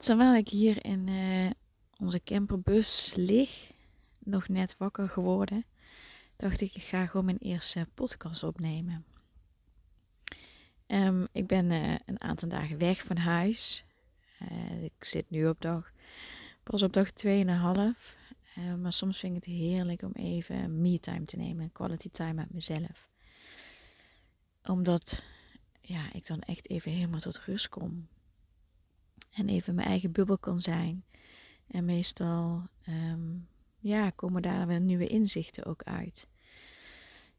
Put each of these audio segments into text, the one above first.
Terwijl ik hier in uh, onze camperbus lig, nog net wakker geworden, dacht ik, ik ga gewoon mijn eerste podcast opnemen. Um, ik ben uh, een aantal dagen weg van huis. Uh, ik zit nu op dag, pas op dag 2,5. Uh, maar soms vind ik het heerlijk om even me-time te nemen, quality time met mezelf. Omdat ja, ik dan echt even helemaal tot rust kom. En even mijn eigen bubbel kan zijn. En meestal um, ja, komen daar weer nieuwe inzichten ook uit.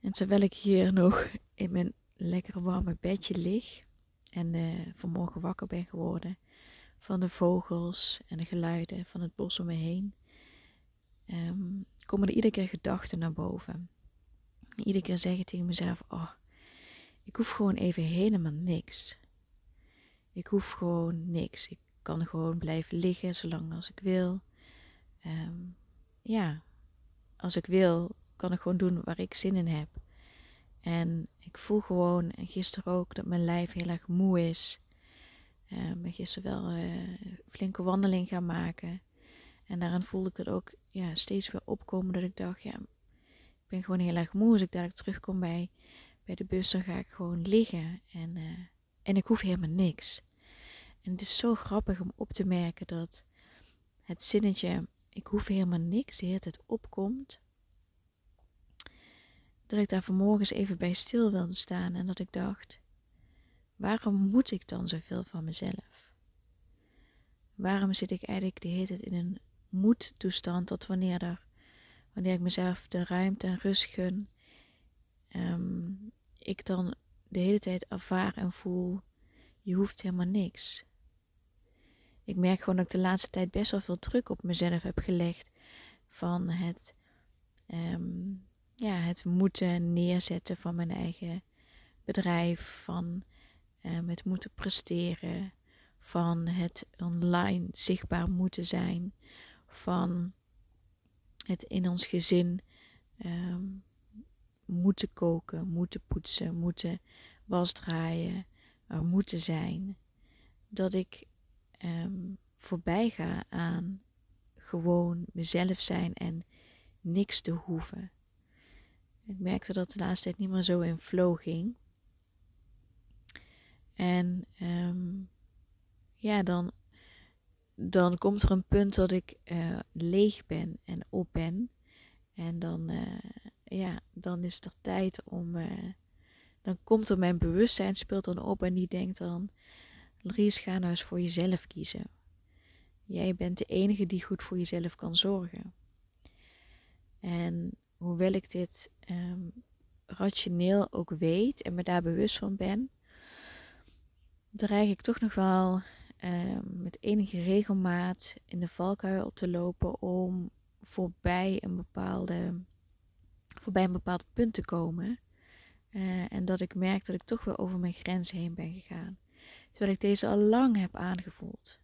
En terwijl ik hier nog in mijn lekkere warme bedje lig en uh, vanmorgen wakker ben geworden van de vogels en de geluiden van het bos om me heen, um, komen er iedere keer gedachten naar boven. iedere keer zeg ik tegen mezelf: Oh, ik hoef gewoon even helemaal niks. Ik hoef gewoon niks. Ik kan gewoon blijven liggen zolang als ik wil. Um, ja, als ik wil, kan ik gewoon doen waar ik zin in heb. En ik voel gewoon, en gisteren ook, dat mijn lijf heel erg moe is. Uh, ik ben gisteren wel een flinke wandeling gaan maken. En daarin voelde ik het ook ja, steeds weer opkomen dat ik dacht, ja, ik ben gewoon heel erg moe. Als ik dadelijk terugkom bij, bij de bus, dan ga ik gewoon liggen. En, uh, en ik hoef helemaal niks. En het is zo grappig om op te merken dat het zinnetje, ik hoef helemaal niks, de hele tijd opkomt. Dat ik daar vanmorgens even bij stil wilde staan en dat ik dacht, waarom moet ik dan zoveel van mezelf? Waarom zit ik eigenlijk de hele tijd in een moedtoestand dat wanneer, er, wanneer ik mezelf de ruimte en rust gun, um, ik dan de hele tijd ervaar en voel, je hoeft helemaal niks ik merk gewoon dat ik de laatste tijd best wel veel druk op mezelf heb gelegd. Van het, um, ja, het moeten neerzetten van mijn eigen bedrijf. Van um, het moeten presteren. Van het online zichtbaar moeten zijn. Van het in ons gezin um, moeten koken, moeten poetsen, moeten was draaien, er moeten zijn. Dat ik um, voorbij ga aan gewoon mezelf zijn en niks te hoeven. Ik merkte dat de laatste tijd niet meer zo in flow ging. En um, ja, dan, dan komt er een punt dat ik uh, leeg ben en op ben. En dan, uh, ja, dan is er tijd om. Uh, dan komt er mijn bewustzijn, speelt dan op en die denkt dan: Ries, ga nou eens voor jezelf kiezen. Jij bent de enige die goed voor jezelf kan zorgen. En hoewel ik dit um, rationeel ook weet en me daar bewust van ben, dreig ik toch nog wel um, met enige regelmaat in de valkuil op te lopen om voorbij een bepaalde, voorbij een bepaald punt te komen. Uh, en dat ik merk dat ik toch weer over mijn grens heen ben gegaan. Terwijl ik deze al lang heb aangevoeld.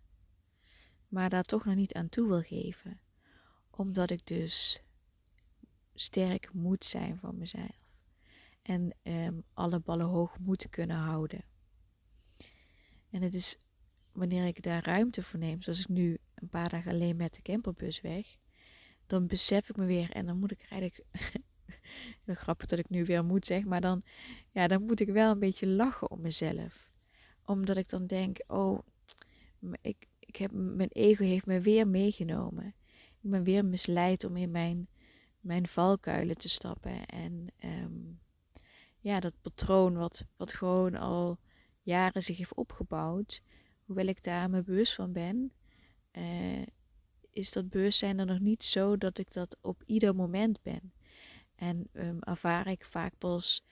Maar daar toch nog niet aan toe wil geven. Omdat ik dus sterk moet zijn van mezelf. En um, alle ballen hoog moet kunnen houden. En het is wanneer ik daar ruimte voor neem, zoals ik nu een paar dagen alleen met de camperbus weg, dan besef ik me weer en dan moet ik eigenlijk. Heel grappig dat ik nu weer moet zeg, maar dan, ja, dan moet ik wel een beetje lachen om mezelf omdat ik dan denk, oh, ik, ik heb, mijn ego heeft me weer meegenomen. Ik ben weer misleid om in mijn, mijn valkuilen te stappen. En um, ja, dat patroon wat, wat gewoon al jaren zich heeft opgebouwd, hoewel ik daar me bewust van ben, uh, is dat bewustzijn er nog niet zo dat ik dat op ieder moment ben. En um, ervaar ik vaak pas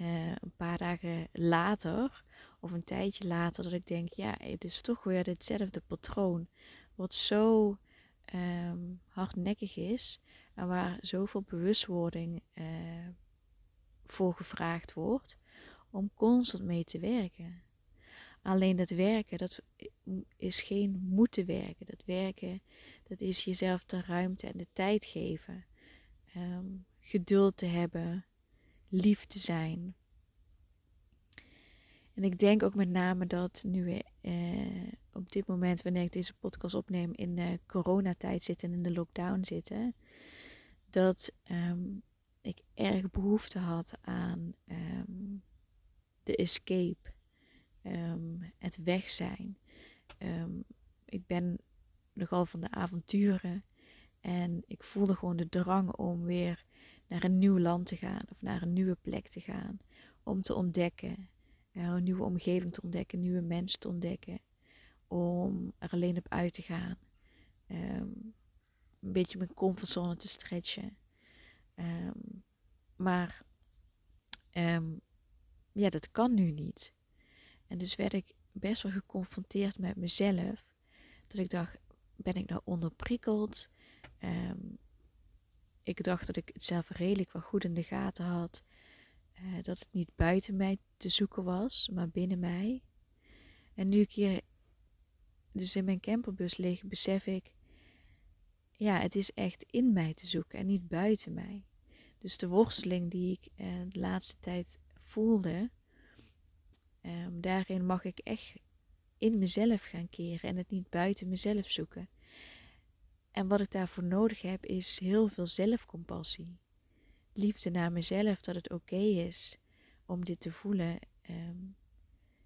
uh, een paar dagen later of een tijdje later dat ik denk, ja, het is toch weer hetzelfde patroon. Wat zo um, hardnekkig is en waar zoveel bewustwording uh, voor gevraagd wordt om constant mee te werken. Alleen dat werken, dat is geen moeten werken. Dat werken, dat is jezelf de ruimte en de tijd geven. Um, geduld te hebben, lief te zijn, En ik denk ook met name dat nu eh, op dit moment, wanneer ik deze podcast opneem, in de coronatijd zitten en in de lockdown zitten, dat ehm, ik erg behoefte had aan ehm, de escape, um, het weg zijn. ik ben nogal van de avonturen en ik voelde gewoon de drang om weer naar een nieuw land te gaan of naar een nieuwe plek te gaan, om te ontdekken, uh, een nieuwe omgeving te ontdekken, nieuwe mensen te ontdekken, om er alleen op uit te gaan, een beetje mijn comfortzone te stretchen. Um, maar um, ja, dat kan nu niet. En dus werd ik best wel geconfronteerd met mezelf. Dat ik dacht, ben ik nou onderprikkeld? Ik dacht dat ik het zelf redelijk wel goed in de gaten had. Uh, dat het niet buiten mij te zoeken was, maar binnen mij. En nu ik hier dus in mijn camperbus lig, besef ik, ja, het is echt in mij te zoeken en niet buiten mij. Dus de worsteling die ik eh, de laatste tijd voelde, um, daarin mag ik echt in mezelf gaan keren en het niet buiten mezelf zoeken. En wat ik daarvoor nodig heb, is heel veel zelfcompassie. Liefde naar mezelf, dat het oké is om dit te voelen. Um,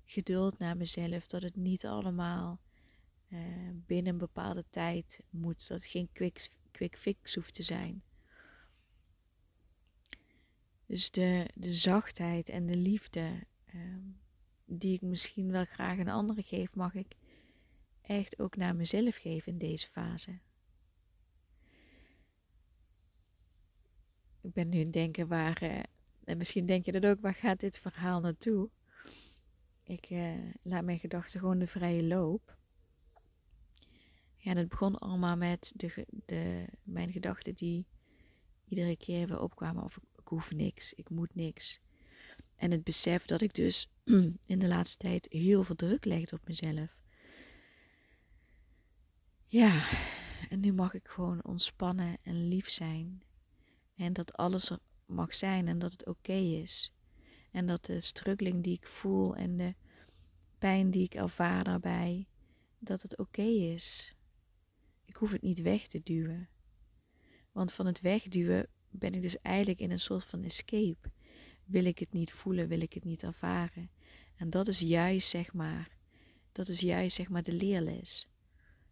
geduld naar mezelf, dat het niet allemaal uh, binnen een bepaalde tijd moet. Dat het geen quick, quick fix hoeft te zijn. Dus de, de zachtheid en de liefde um, die ik misschien wel graag aan anderen geef, mag ik echt ook naar mezelf geven in deze fase. Ben nu het denken waar, uh, en misschien denk je dat ook, waar gaat dit verhaal naartoe? Ik uh, laat mijn gedachten gewoon de vrije loop. Ja, en het begon allemaal met de, de, mijn gedachten die iedere keer weer opkwamen of ik hoef niks, ik moet niks. En het besef dat ik dus in de laatste tijd heel veel druk legde op mezelf. Ja, en nu mag ik gewoon ontspannen en lief zijn. En dat alles er mag zijn en dat het oké is. En dat de struggling die ik voel en de pijn die ik ervaar daarbij, dat het oké is. Ik hoef het niet weg te duwen. Want van het wegduwen ben ik dus eigenlijk in een soort van escape. Wil ik het niet voelen, wil ik het niet ervaren. En dat is juist, zeg maar, dat is juist, zeg maar, de leerles.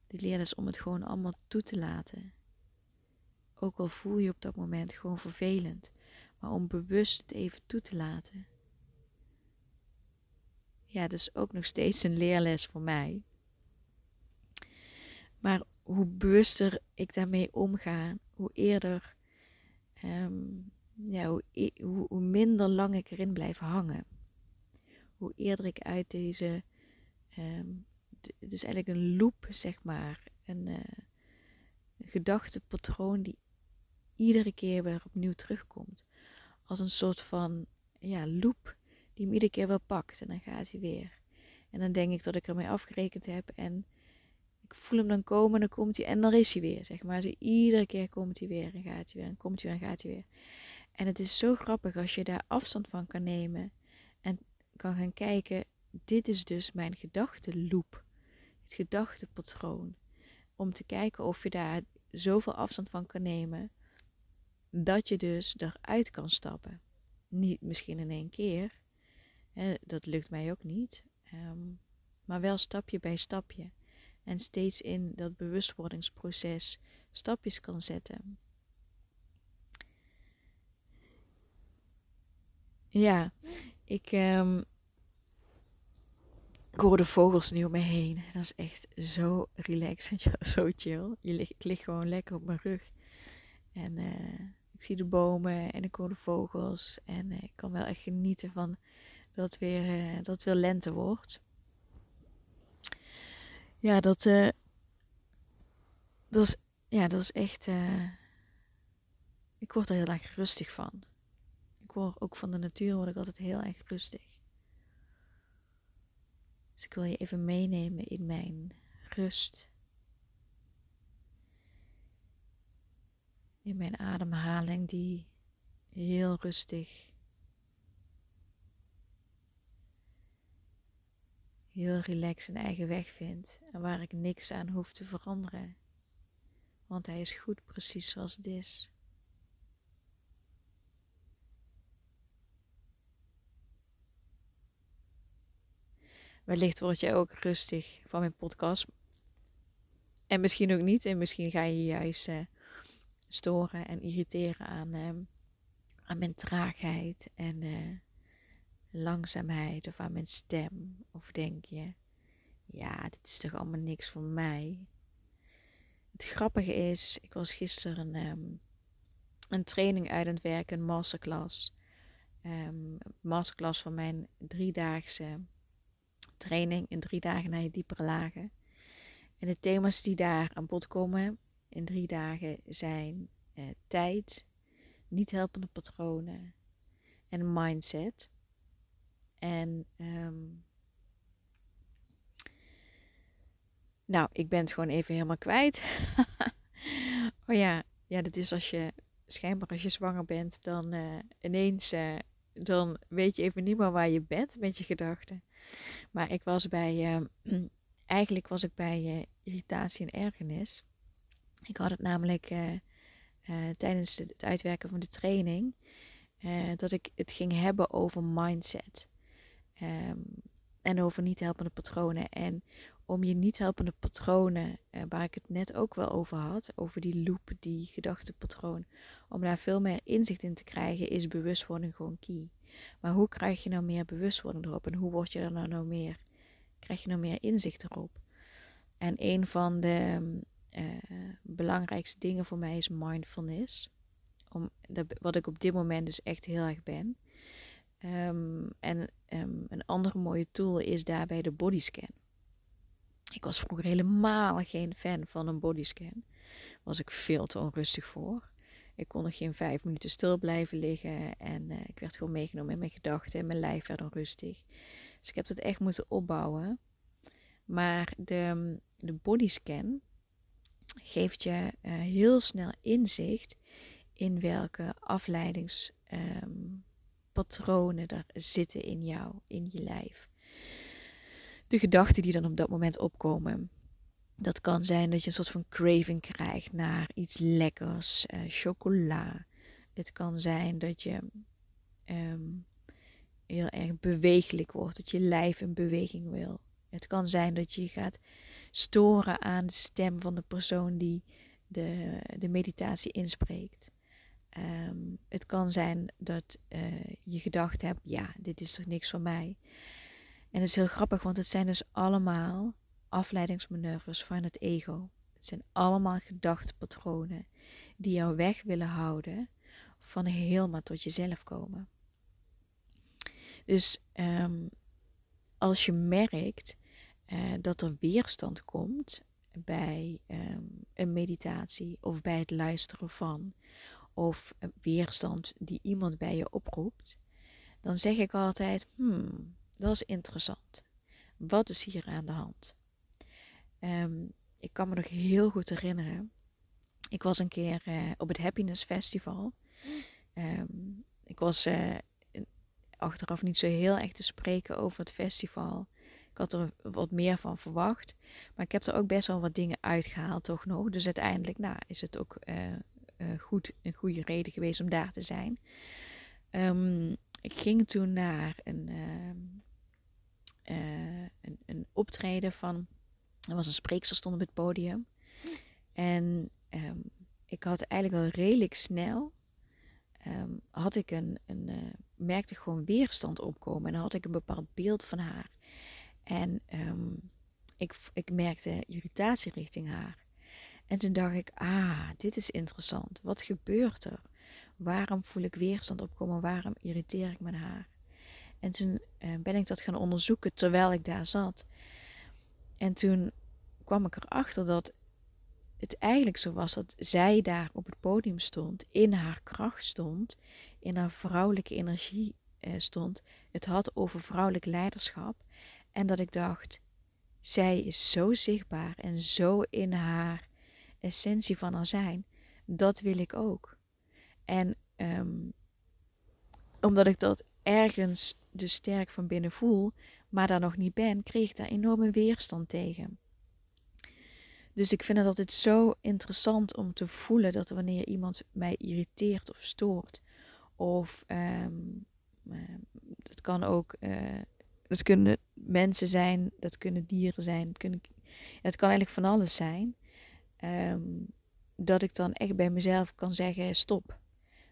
De leerles om het gewoon allemaal toe te laten. Ook al voel je op dat moment gewoon vervelend, maar om bewust het even toe te laten. Ja, dat is ook nog steeds een leerles voor mij. Maar hoe bewuster ik daarmee omga, hoe eerder um, ja, hoe, hoe, hoe, minder lang ik erin blijf hangen. Hoe eerder ik uit deze, um, dus eigenlijk een loop, zeg maar, een, uh, een gedachtepatroon die iedere keer weer opnieuw terugkomt. Als een soort van ja, loop die hem iedere keer weer pakt en dan gaat hij weer. En dan denk ik dat ik ermee afgerekend heb en ik voel hem dan komen en dan komt hij en dan is hij weer, zeg maar. Dus iedere keer komt hij weer en gaat hij weer en komt hij weer en gaat hij weer. En het is zo grappig als je daar afstand van kan nemen en kan gaan kijken, dit is dus mijn gedachtenloop, het gedachtenpatroon. Om te kijken of je daar zoveel afstand van kan nemen, dat je dus eruit kan stappen. Niet misschien in één keer, hè, dat lukt mij ook niet, um, maar wel stapje bij stapje en steeds in dat bewustwordingsproces stapjes kan zetten. Ja, ik, um, hoor de vogels nu om me heen. Dat is echt zo relaxed zo chill. Ik lig gewoon lekker op mijn rug. En uh, ik zie de bomen en ik hoor de vogels. En uh, ik kan wel echt genieten van dat weer, uh, dat weer lente wordt ja, dat, uh, dat, is, ja, dat is echt. Ik word er heel erg rustig van. Ik word ook van de natuur word ik altijd heel erg rustig. Dus ik wil je even meenemen in mijn rust. In mijn ademhaling die heel rustig heel relaxed een eigen weg vind en waar ik niks aan hoef te veranderen. Want hij is goed precies zoals het is. Wellicht word je ook rustig van mijn podcast. En misschien ook niet. En misschien ga je juist uh, storen en irriteren aan, uh, aan mijn traagheid en uh, langzaamheid of aan mijn stem. Of denk je, ja, dit is toch allemaal niks voor mij. Het grappige is, ik was gisteren een, een training uit aan het werken, een masterclass. Um, masterclass van mijn driedaagse training in drie dagen naar je diepere lagen. En de thema's die daar aan bod komen in drie dagen zijn eh, tijd, niet helpende patronen en mindset. En um, nou, ik ben het gewoon even helemaal kwijt. oh ja, ja, dat is als je schijnbaar als je zwanger bent, dan uh, ineens, uh, dan weet je even niet meer waar je bent met je gedachten. Maar ik was bij, uh, eigenlijk was ik bij uh, irritatie en ergernis. Ik had het namelijk uh, tijdens het uitwerken van de training, dat ik het ging hebben over mindset. Um, en over niet helpende patronen. En om je niet helpende patronen, waar ik het net ook wel over had, over die loop, die gedachtepatroon, om daar veel meer inzicht in te krijgen, is bewustwording gewoon key. Maar hoe krijg je nou meer bewustwording erop en hoe word je er nou, nou meer, krijg je nou meer inzicht erop? En een van de uh, belangrijkste dingen voor mij is mindfulness. Om, dat, wat ik op dit moment dus echt heel erg ben. Um, en um, een andere mooie tool is daarbij de bodyscan. Ik was vroeger helemaal geen fan van een bodyscan. Was ik veel te onrustig voor. Ik kon nog geen vijf minuten stil blijven liggen. En uh, ik werd gewoon meegenomen in mijn gedachten. En mijn lijf werd onrustig. Dus ik heb dat echt moeten opbouwen. Maar de, de bodyscan geeft je uh, heel snel inzicht in welke afleidingspatronen um, er zitten in jou, in je lijf. De gedachten die dan op dat moment opkomen. Dat kan zijn dat je een soort van craving krijgt naar iets lekkers, uh, chocola. Het kan zijn dat je um, heel erg bewegelijk wordt, dat je lijf in beweging wil. Het kan zijn dat je gaat storen aan de stem van de persoon die de, de meditatie inspreekt. Um, het kan zijn dat uh, je gedacht hebt, ja, dit is toch niks voor mij. En het is heel grappig, want het zijn dus allemaal afleidingsmanoeuvres van het ego. Het zijn allemaal gedachtepatronen die jou weg willen houden van helemaal tot jezelf komen. Dus um, als je merkt uh, dat er weerstand komt bij um, een meditatie of bij het luisteren van, of een weerstand die iemand bij je oproept, dan zeg ik altijd: hmm, dat is interessant. Wat is hier aan de hand? Um, ik kan me nog heel goed herinneren. Ik was een keer uh, op het Happiness Festival. Um, ik was achteraf niet zo heel echt te spreken over het festival. Ik had er wat meer van verwacht. Maar ik heb er ook best wel wat dingen uitgehaald, toch nog. Dus uiteindelijk nou, is het ook uh, goed, een goede reden geweest om daar te zijn. Um, ik ging toen naar een, een, een optreden van er was een spreekster stond op het podium. En um, ik had eigenlijk al redelijk snel, um, had ik een, een merkte gewoon weerstand opkomen. En had ik een bepaald beeld van haar. En um, ik, ik merkte irritatie richting haar. En toen dacht ik, ah, dit is interessant. Wat gebeurt er? Waarom voel ik weerstand opkomen? Waarom irriteer ik me haar? En toen uh, ben ik dat gaan onderzoeken terwijl ik daar zat. En toen kwam ik erachter dat het eigenlijk zo was dat zij daar op het podium stond, in haar kracht stond, in haar vrouwelijke energie eh, stond. Het had over vrouwelijk leiderschap. En dat ik dacht, zij is zo zichtbaar en zo in haar essentie van haar zijn. Dat wil ik ook. En um, omdat ik dat ergens dus sterk van binnen voel, maar daar nog niet ben, kreeg ik daar enorme weerstand tegen. Dus ik vind het altijd zo interessant om te voelen dat wanneer iemand mij irriteert of stoort, of um, dat kan ook, uh, dat kunnen mensen zijn, dat kunnen dieren zijn, dat, kan eigenlijk van alles zijn. Um, dat ik dan echt bij mezelf kan zeggen: stop.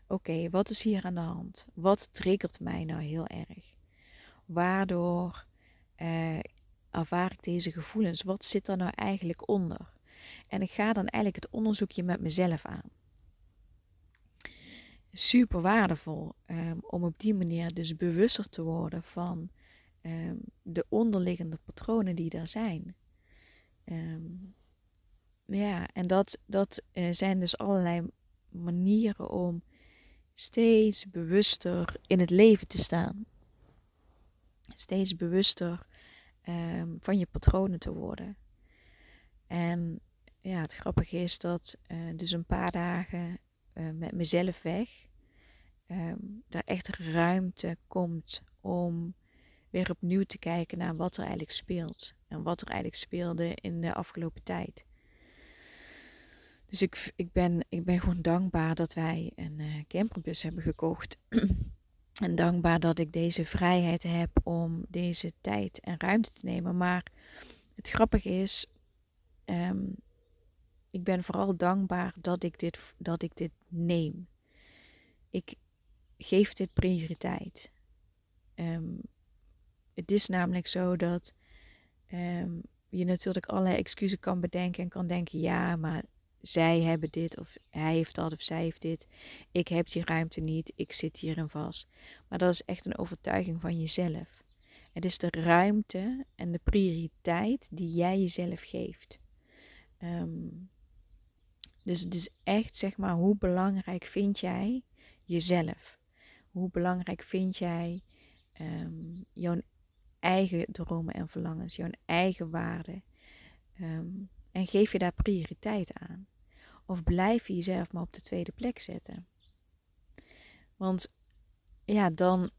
Oké, wat is hier aan de hand? Wat triggert mij nou heel erg? Waardoor uh, ervaar ik deze gevoelens? Wat zit er nou eigenlijk onder? En ik ga dan eigenlijk het onderzoekje met mezelf aan. Super waardevol um, om op die manier dus bewuster te worden van um, de onderliggende patronen die er zijn. Um, ja, en dat, dat uh, zijn dus allerlei manieren om steeds bewuster in het leven te staan. Steeds bewuster um, van je patronen te worden. En ja, het grappige is dat uh, dus een paar dagen uh, met mezelf weg, um, er echt ruimte komt om weer opnieuw te kijken naar wat er eigenlijk speelt. En wat er eigenlijk speelde in de afgelopen tijd. Dus ik, ik, ben, ik ben gewoon dankbaar dat wij een uh, camperbus hebben gekocht. en dankbaar dat ik deze vrijheid heb om deze tijd en ruimte te nemen. Maar het grappige is, um, ik ben vooral dankbaar dat ik dit, dat ik dit neem. Ik geef dit prioriteit. Um, het is namelijk zo dat um, je natuurlijk allerlei excuses kan bedenken en kan denken: ja, maar zij hebben dit of hij heeft dat of zij heeft dit. Ik heb die ruimte niet, ik zit hierin vast. Maar dat is echt een overtuiging van jezelf. Het is de ruimte en de prioriteit die jij jezelf geeft. Um, dus het is echt, zeg maar, hoe belangrijk vind jij jezelf? Hoe belangrijk vind jij um, jouw eigen dromen en verlangens, jouw eigen waarden? Um, en geef je daar prioriteit aan? Of blijf je jezelf maar op de tweede plek zetten? Want ja, dan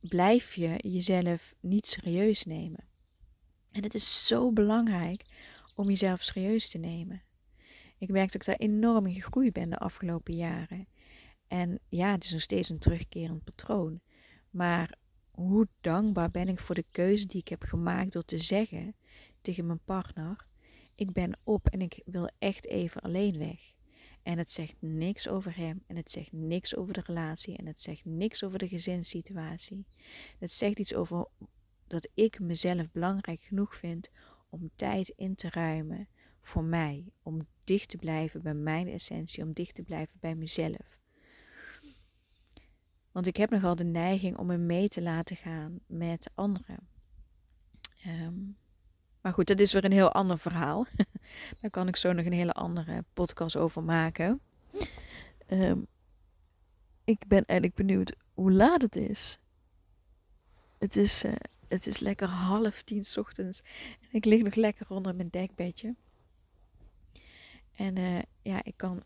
blijf je jezelf niet serieus nemen. En het is zo belangrijk om jezelf serieus te nemen. Ik merk dat ik daar enorm in gegroeid ben de afgelopen jaren. En ja, het is nog steeds een terugkerend patroon. Maar hoe dankbaar ben ik voor de keuze die ik heb gemaakt door te zeggen tegen mijn partner: Ik ben op en ik wil echt even alleen weg. En het zegt niks over hem en het zegt niks over de relatie en het zegt niks over de gezinssituatie. Het zegt iets over dat ik mezelf belangrijk genoeg vind om tijd in te ruimen voor mij. Om dicht te blijven bij mijn essentie, om dicht te blijven bij mezelf. Want ik heb nogal de neiging om me mee te laten gaan met anderen. Um, maar goed, dat is weer een heel ander verhaal. Daar kan ik zo nog een hele andere podcast over maken. Um, ik ben eigenlijk benieuwd hoe laat het is. Het is, uh, het is lekker half tien ochtends. En ik lig nog lekker onder mijn dekbedje. En uh, ja, ik kan,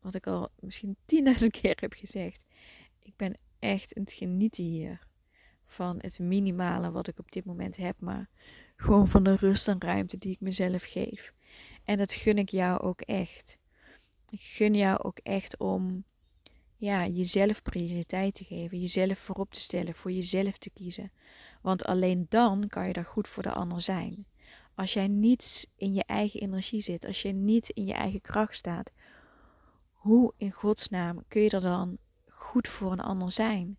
wat ik al misschien tienduizend keer heb gezegd, ik ben echt in het genieten hier van het minimale wat ik op dit moment heb, maar gewoon van de rust en ruimte die ik mezelf geef. En dat gun ik jou ook echt. Ik gun jou ook echt om ja, jezelf prioriteit te geven, jezelf voorop te stellen, voor jezelf te kiezen. Want alleen dan kan je daar goed voor de ander zijn. Als jij niet in je eigen energie zit, als je niet in je eigen kracht staat, hoe in godsnaam kun je er dan goed voor een ander zijn?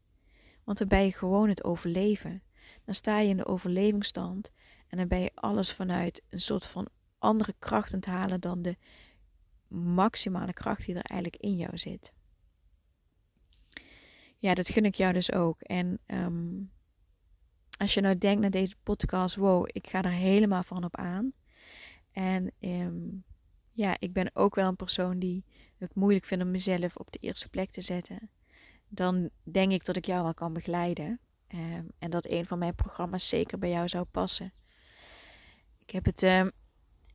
Want dan ben je gewoon het overleven. Dan sta je in de overlevingsstand en dan ben je alles vanuit een soort van andere kracht aan het halen dan de maximale kracht die er eigenlijk in jou zit. Ja, dat gun ik jou dus ook. En um, als je nou denkt naar deze podcast, wow, ik ga er helemaal van op aan. En um, ja, ik ben ook wel een persoon die het moeilijk vindt om mezelf op de eerste plek te zetten. Dan denk ik dat ik jou wel kan begeleiden. Um, en dat een van mijn programma's zeker bij jou zou passen. Ik heb het um,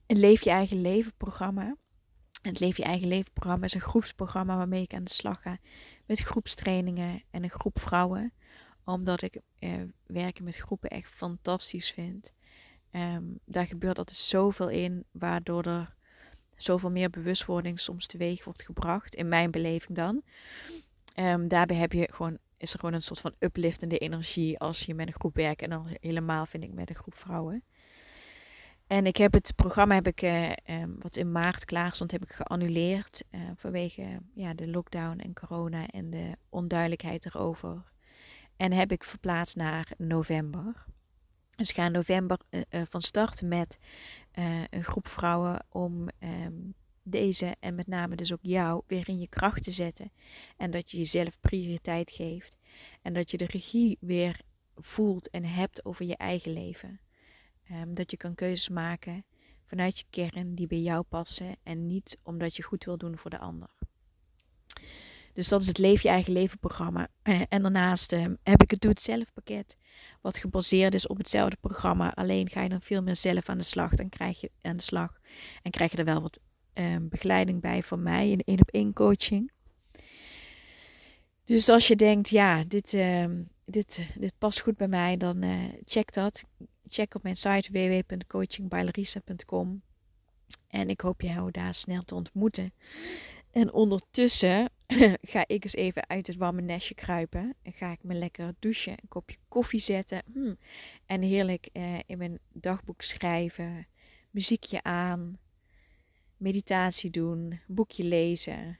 Leef je eigen leven programma. Het Leef je eigen leven programma is een groepsprogramma waarmee ik aan de slag ga met groepstrainingen en een groep vrouwen Omdat ik uh, werken met groepen echt fantastisch vind. Um, daar gebeurt altijd zoveel in, waardoor er zoveel meer bewustwording soms teweeg wordt gebracht. In mijn beleving dan. Um, daarbij heb je gewoon, is er gewoon een soort van upliftende energie als je met een groep werkt. En dan helemaal vind ik met een groep vrouwen. En ik heb het programma, heb ik, uh, um, wat in maart klaar stond, heb ik geannuleerd. Uh, vanwege ja, de lockdown en corona en de onduidelijkheid erover. En heb ik verplaatst naar november. Dus ik ga in november uh, van start met een groep vrouwen om um, deze en met name dus ook jou weer in je kracht te zetten. En dat je jezelf prioriteit geeft. En dat je de regie weer voelt en hebt over je eigen leven. Um, dat je kan keuzes maken vanuit je kern die bij jou passen en niet omdat je goed wil doen voor de ander. Dus dat is het Leef je eigen leven programma. En daarnaast uh, heb ik het Doe het zelf pakket, wat gebaseerd is op hetzelfde programma. Alleen ga je dan veel meer zelf aan de slag. Dan krijg je aan de slag en krijg je er wel wat uh, begeleiding bij van mij in één op één coaching. Dus als je denkt, ja, dit, uh, dit, dit past goed bij mij, dan uh, check dat. Check op mijn site www.coachingbijlarissa.com. En ik hoop jou daar snel te ontmoeten. En ondertussen ga ik eens even uit het warme nestje kruipen. En ga ik me lekker douchen, een kopje koffie zetten. Hmm. En heerlijk eh, in mijn dagboek schrijven. Muziekje aan. Meditatie doen. Boekje lezen.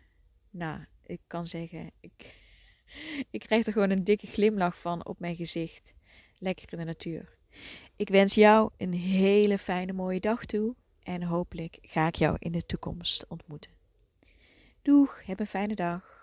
Nou, ik kan zeggen, ik, ik krijg er gewoon een dikke glimlach van op mijn gezicht. Lekker in de natuur. Ik wens jou een hele fijne mooie dag toe. En hopelijk ga ik jou in de toekomst ontmoeten. Doeg, heb een fijne dag.